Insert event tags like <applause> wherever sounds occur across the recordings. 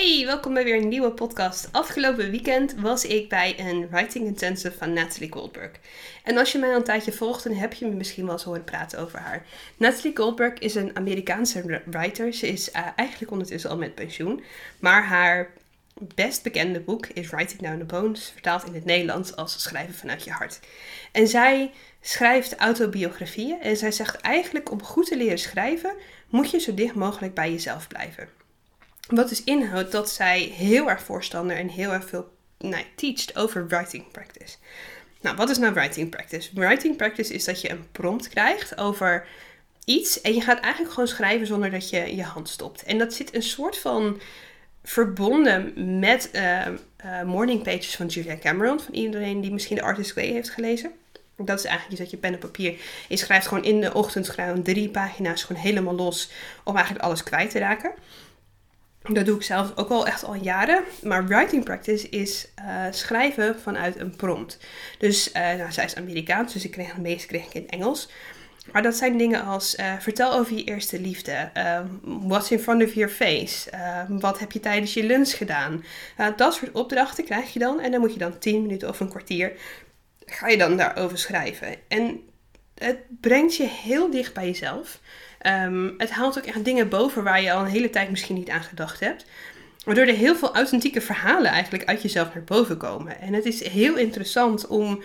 Hey, welkom bij weer een nieuwe podcast. Afgelopen weekend was ik bij een writing intensive van Natalie Goldberg. En als je mij al een tijdje volgt, dan heb je me misschien wel eens horen praten over haar. Natalie Goldberg is een Amerikaanse writer. Ze is uh, eigenlijk ondertussen al met pensioen. Maar haar best bekende boek is Writing Down the Bones, vertaald in het Nederlands als Schrijven vanuit je hart. En zij schrijft autobiografieën en zij zegt eigenlijk om goed te leren schrijven moet je zo dicht mogelijk bij jezelf blijven. Wat dus inhoudt dat zij heel erg voorstander en heel erg veel nou, teacht over writing practice. Nou, wat is nou writing practice? Writing practice is dat je een prompt krijgt over iets en je gaat eigenlijk gewoon schrijven zonder dat je je hand stopt. En dat zit een soort van verbonden met uh, uh, Morning Pages van Julia Cameron, van iedereen die misschien de Artist Way heeft gelezen. Dat is eigenlijk iets dat je pen en papier. Je schrijft gewoon in de ochtend gewoon drie pagina's gewoon helemaal los om eigenlijk alles kwijt te raken. Dat doe ik zelf ook al echt al jaren. Maar writing practice is uh, schrijven vanuit een prompt. Dus uh, nou, zij is Amerikaans, dus ik kreeg het meeste kreeg ik in Engels. Maar dat zijn dingen als uh, vertel over je eerste liefde. what's in front of your face? wat heb je tijdens je lunch gedaan? dat soort opdrachten krijg je dan. En dan moet je dan 10 minuten of een kwartier ga je dan daarover schrijven. En het brengt je heel dicht bij jezelf. Um, het haalt ook echt dingen boven waar je al een hele tijd misschien niet aan gedacht hebt. Waardoor er heel veel authentieke verhalen eigenlijk uit jezelf naar boven komen. En het is heel interessant om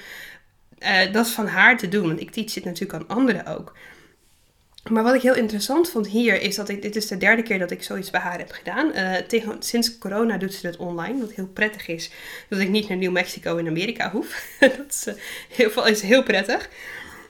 uh, dat van haar te doen. Want ik teach dit natuurlijk aan anderen ook. Maar wat ik heel interessant vond hier is dat ik, dit is de derde keer dat ik zoiets bij haar heb gedaan. Tegen, sinds corona doet ze het online, wat heel prettig is. Dat ik niet naar New Mexico in Amerika hoef. <laughs> dat is, uh, heel, is heel prettig.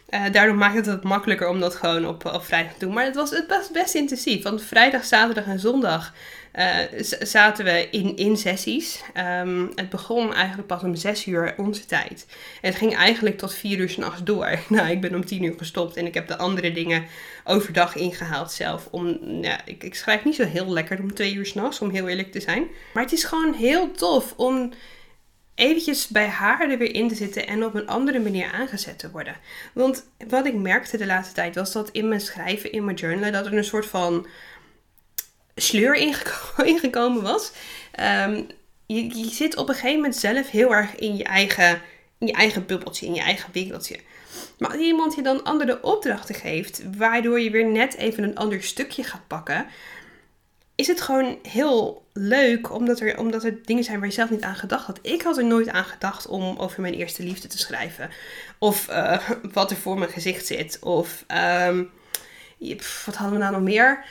Uh, daardoor maakt het het makkelijker om dat gewoon op, op vrijdag te doen. Maar het was, het was best intensief. Want vrijdag, zaterdag en zondag uh, zaten we in, in sessies. Um, het begon eigenlijk pas om 6 uur onze tijd. En het ging eigenlijk tot 4 uur s'nachts door. <laughs> Nou, ik ben om 10 uur gestopt en ik heb de andere dingen overdag ingehaald zelf. Om, ik, ik schrijf niet zo heel lekker om 2 uur s'nachts, om heel eerlijk te zijn. Maar het is gewoon heel tof om eventjes bij haar er weer in te zitten en op een andere manier aangezet te worden. Want wat ik merkte de laatste tijd was dat in mijn schrijven, in mijn journalen, dat er een soort van sleur <laughs> ingekomen was. Um, je, zit op een gegeven moment zelf heel erg in je eigen, in je eigen bubbeltje, in je eigen wereldje. Maar als iemand je dan andere opdrachten geeft, waardoor je weer net even een ander stukje gaat pakken, is het gewoon heel leuk, omdat er, omdat er dingen zijn waar je zelf niet aan gedacht had. Ik had er nooit aan gedacht om over mijn eerste liefde te schrijven. Of uh, <laughs> wat er voor mijn gezicht zit. Of um, wat hadden we nou nog meer?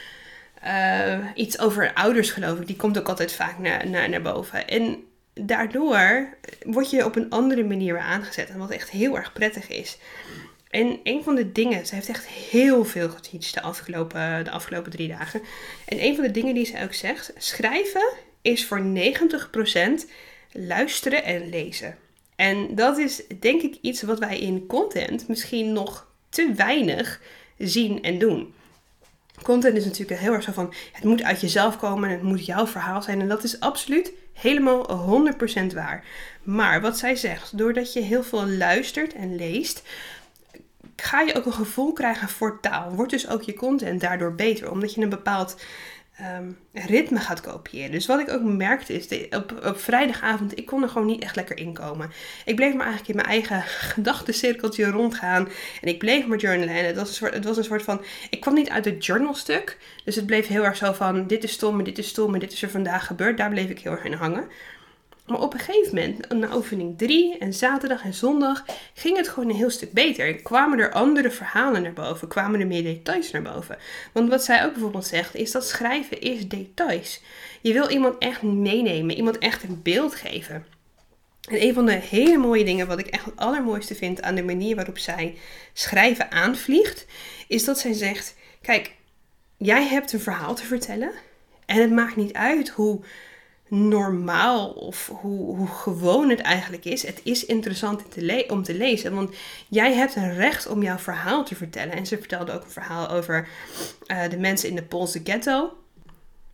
Uh, iets over ouders, geloof ik. Die komt ook altijd vaak naar, naar, naar boven. En daardoor word je op een andere manier weer aangezet. En wat echt heel erg prettig is. En een van de dingen, ze heeft echt heel veel geteacht de afgelopen, de afgelopen drie dagen. En een van de dingen die ze ook zegt, schrijven is voor 90% luisteren en lezen. En dat is denk ik iets wat wij in content misschien nog te weinig zien en doen. Content is natuurlijk heel erg zo van, het moet uit jezelf komen en het moet jouw verhaal zijn. En dat is absoluut helemaal 100% waar. Maar wat zij zegt, doordat je heel veel luistert en leest, ga je ook een gevoel krijgen voor taal. Wordt dus ook je content daardoor beter, omdat je een bepaald um, ritme gaat kopiëren. Dus wat ik ook merkte is, op, op vrijdagavond, ik kon er gewoon niet echt lekker inkomen. Ik bleef maar eigenlijk in mijn eigen <laughs> gedachtencirkeltje rondgaan. En ik bleef maar journalen. En het was, een soort, het was een soort van, ik kwam niet uit het journalstuk. Dus het bleef heel erg zo van, dit is stom, dit is stom, dit is er vandaag gebeurd. Daar bleef ik heel erg in hangen. Maar op een gegeven moment, na oefening 3 en zaterdag en zondag, ging het gewoon een heel stuk beter. Kwamen er andere verhalen naar boven, kwamen er meer details naar boven. Want wat zij ook bijvoorbeeld zegt, is dat schrijven is details. Je wil iemand echt meenemen, iemand echt een beeld geven. En een van de hele mooie dingen, wat ik echt het allermooiste vind aan de manier waarop zij schrijven aanvliegt, is dat zij zegt: Kijk, jij hebt een verhaal te vertellen. En het maakt niet uit hoe normaal of hoe, hoe gewoon het eigenlijk is. Het is interessant om te lezen, want jij hebt een recht om jouw verhaal te vertellen. En ze vertelde ook een verhaal over uh, de mensen in de Poolse ghetto.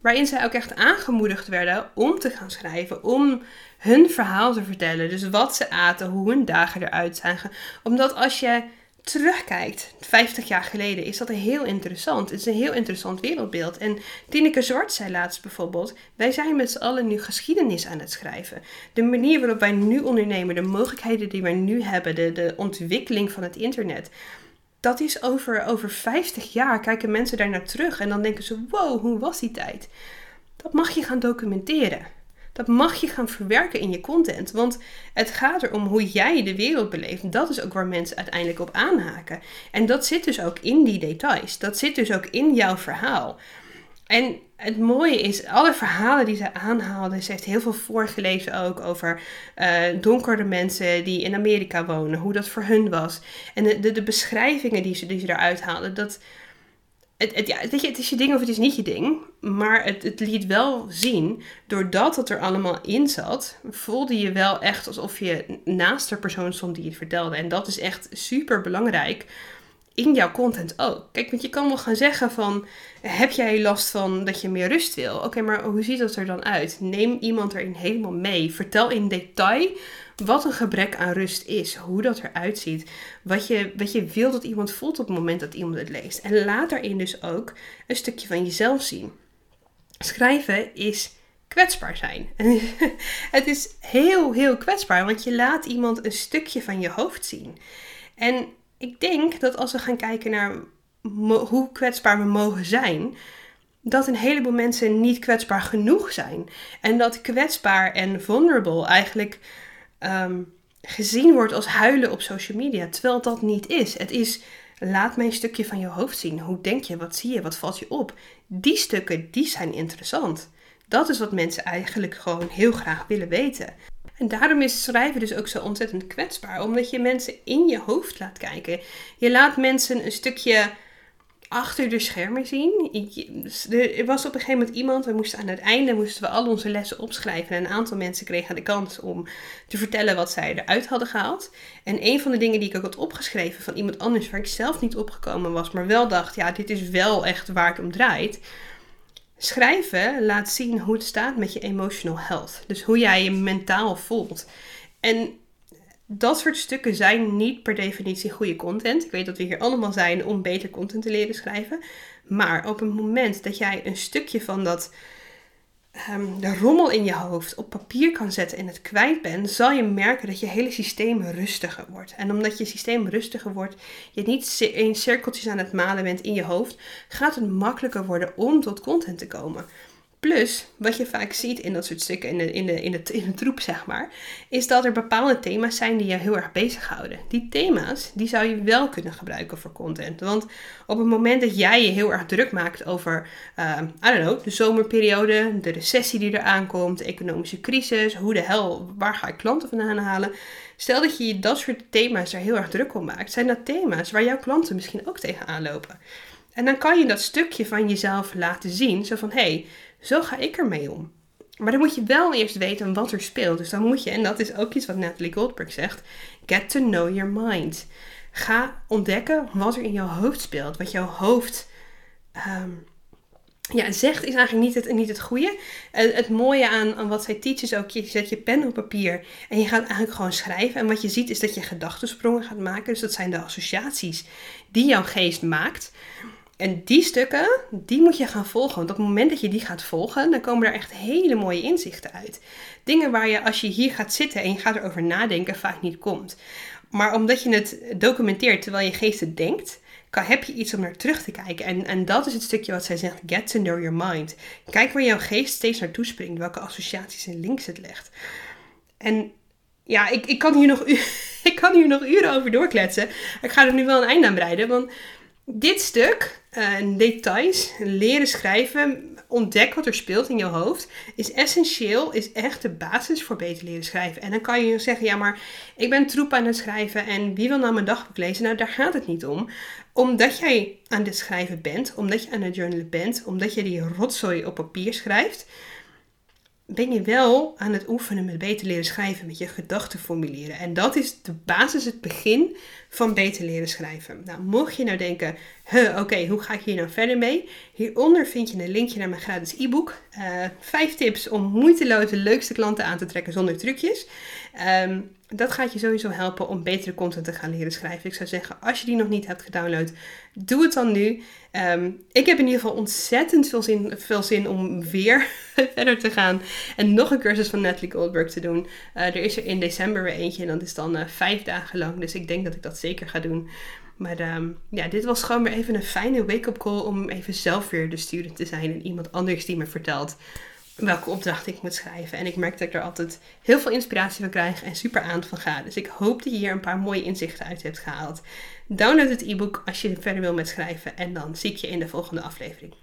Waarin zij ook echt aangemoedigd werden om te gaan schrijven, om hun verhaal te vertellen. Dus wat ze aten, hoe hun dagen eruit zagen. Omdat als je terugkijkt, 50 jaar geleden, is dat heel interessant. Het is een heel interessant wereldbeeld. En Tineke Zwart zei laatst bijvoorbeeld: Wij zijn met z'n allen nu geschiedenis aan het schrijven. De manier waarop wij nu ondernemen, de mogelijkheden die wij nu hebben, de, de ontwikkeling van het internet. Dat is over, over 50 jaar kijken mensen daar naar terug en dan denken ze: wow, hoe was die tijd? Dat mag je gaan documenteren. Dat mag je gaan verwerken in je content. Want het gaat erom hoe jij de wereld beleeft. Dat is ook waar mensen uiteindelijk op aanhaken. En dat zit dus ook in die details. Dat zit dus ook in jouw verhaal. En het mooie is, alle verhalen die ze aanhaalde, ze heeft heel veel voorgelezen ook over uh, donkere mensen die in Amerika wonen, hoe dat voor hun was. En de, de, beschrijvingen die ze, die ze eruit haalde, dat, het, het, ja, het is je ding of het is niet je ding. Maar het, het liet wel zien, doordat het er allemaal in zat, voelde je wel echt alsof je naast de persoon stond die het vertelde. En dat is echt super belangrijk in jouw content ook. Kijk, want je kan wel gaan zeggen van, heb jij last van dat je meer rust wil? Oké, maar hoe ziet dat er dan uit? Neem iemand erin helemaal mee. Vertel in detail wat een gebrek aan rust is, hoe dat eruit ziet, wat je, wat je wil dat iemand voelt op het moment dat iemand het leest. En laat daarin dus ook een stukje van jezelf zien. Schrijven is kwetsbaar zijn. <laughs> het is heel, heel kwetsbaar, want je laat iemand een stukje van je hoofd zien. En ik denk dat als we gaan kijken naar hoe kwetsbaar we mogen zijn, dat een heleboel mensen niet kwetsbaar genoeg zijn. En dat kwetsbaar en vulnerable eigenlijk Ehm, gezien wordt als huilen op social media. Terwijl dat niet is. Het is laat mij een stukje van je hoofd zien. Hoe denk je? Wat zie je? Wat valt je op? Die stukken, die zijn interessant. Dat is wat mensen eigenlijk gewoon heel graag willen weten. En daarom is schrijven dus ook zo ontzettend kwetsbaar. Omdat je mensen in je hoofd laat kijken. Je laat mensen een stukje achter de schermen zien. Er was op een gegeven moment iemand, we moesten aan het einde moesten we al onze lessen opschrijven. En een aantal mensen kregen de kans om te vertellen wat zij eruit hadden gehaald. En een van de dingen die ik ook had opgeschreven van iemand anders waar ik zelf niet opgekomen was, maar wel dacht, ja, dit is wel echt waar het om draait. Schrijven laat zien hoe het staat met je emotional health. Dus hoe jij je mentaal voelt. En dat soort stukken zijn niet per definitie goede content. Ik weet dat we hier allemaal zijn om beter content te leren schrijven. Maar op het moment dat jij een stukje van dat ehm, de rommel in je hoofd op papier kan zetten en het kwijt bent, zal je merken dat je hele systeem rustiger wordt. En omdat je systeem rustiger wordt, je niet in cirkeltjes aan het malen bent in je hoofd, gaat het makkelijker worden om tot content te komen. Plus, wat je vaak ziet in dat soort stukken, in de, in, de, in, de, in de troep zeg maar, is dat er bepaalde thema's zijn die je heel erg bezighouden. Die thema's, die zou je wel kunnen gebruiken voor content. Want op het moment dat jij je heel erg druk maakt over, uh, I don't know, de zomerperiode, de recessie die er aankomt, de economische crisis, hoe de hel, waar ga ik klanten vandaan halen? Stel dat je dat soort thema's er heel erg druk om maakt, zijn dat thema's waar jouw klanten misschien ook tegenaan lopen. En dan kan je dat stukje van jezelf laten zien, zo van, hé, hey, zo ga ik ermee om. Maar dan moet je wel eerst weten wat er speelt. Dus dan moet je, en dat is ook iets wat Natalie Goldberg zegt, get to know your mind. Ga ontdekken wat er in jouw hoofd speelt. Wat jouw hoofd ehm, ja, zegt is eigenlijk niet het, niet het goede. Het, het mooie aan, aan wat zij teach is ook, je zet je pen op papier en je gaat eigenlijk gewoon schrijven. En wat je ziet is dat je gedachtensprongen gaat maken. Dus dat zijn de associaties die jouw geest maakt. En die stukken, die moet je gaan volgen. Want op het moment dat je die gaat volgen, dan komen er echt hele mooie inzichten uit. Dingen waar je als je hier gaat zitten en je gaat erover nadenken, vaak niet komt. Maar omdat je het documenteert terwijl je geest het denkt, kan, heb je iets om naar terug te kijken. En, en dat is het stukje wat zij zegt, get to know your mind. Kijk waar jouw geest steeds naartoe springt, welke associaties en links het legt. En ja, ik, ik, kan hier nog, <laughs> ik kan hier nog uren over doorkletsen. Ik ga er nu wel een einde aan breiden, want dit stuk, uh, details, leren schrijven, ontdek wat er speelt in je hoofd, is essentieel, is echt de basis voor beter leren schrijven. En dan kan je zeggen, ja maar ik ben troep aan het schrijven en wie wil nou mijn dagboek lezen? Nou, daar gaat het niet om. Omdat jij aan het schrijven bent, omdat je aan het journalen bent, omdat je die rotzooi op papier schrijft, ben je wel aan het oefenen met beter leren schrijven, met je gedachten formuleren. En dat is de basis, het begin van beter leren schrijven. Nou, mocht je nou denken, huh, oké, hoe ga ik hier nou verder mee? Hieronder vind je een linkje naar mijn gratis e-book. Uh, vijf tips om moeiteloos de leukste klanten aan te trekken zonder trucjes. Um, dat gaat je sowieso helpen om betere content te gaan leren schrijven. Ik zou zeggen, als je die nog niet hebt gedownload, doe het dan nu. Um, ik heb in ieder geval ontzettend veel zin, veel zin om weer <laughs> verder te gaan. En nog een cursus van Natalie Goldberg te doen. Uh, er is er in december weer eentje en dat is dan uh, vijf dagen lang. Dus ik denk dat ik dat zeker ga doen. Maar um, ja, dit was gewoon weer even een fijne wake-up call om even zelf weer de student te zijn. En iemand anders die me vertelt welke opdracht ik moet schrijven. En ik merk dat ik er altijd heel veel inspiratie van krijg en super aan van ga. Dus ik hoop dat je hier een paar mooie inzichten uit hebt gehaald. Download het e-book als je verder wil met schrijven. En dan zie ik je in de volgende aflevering.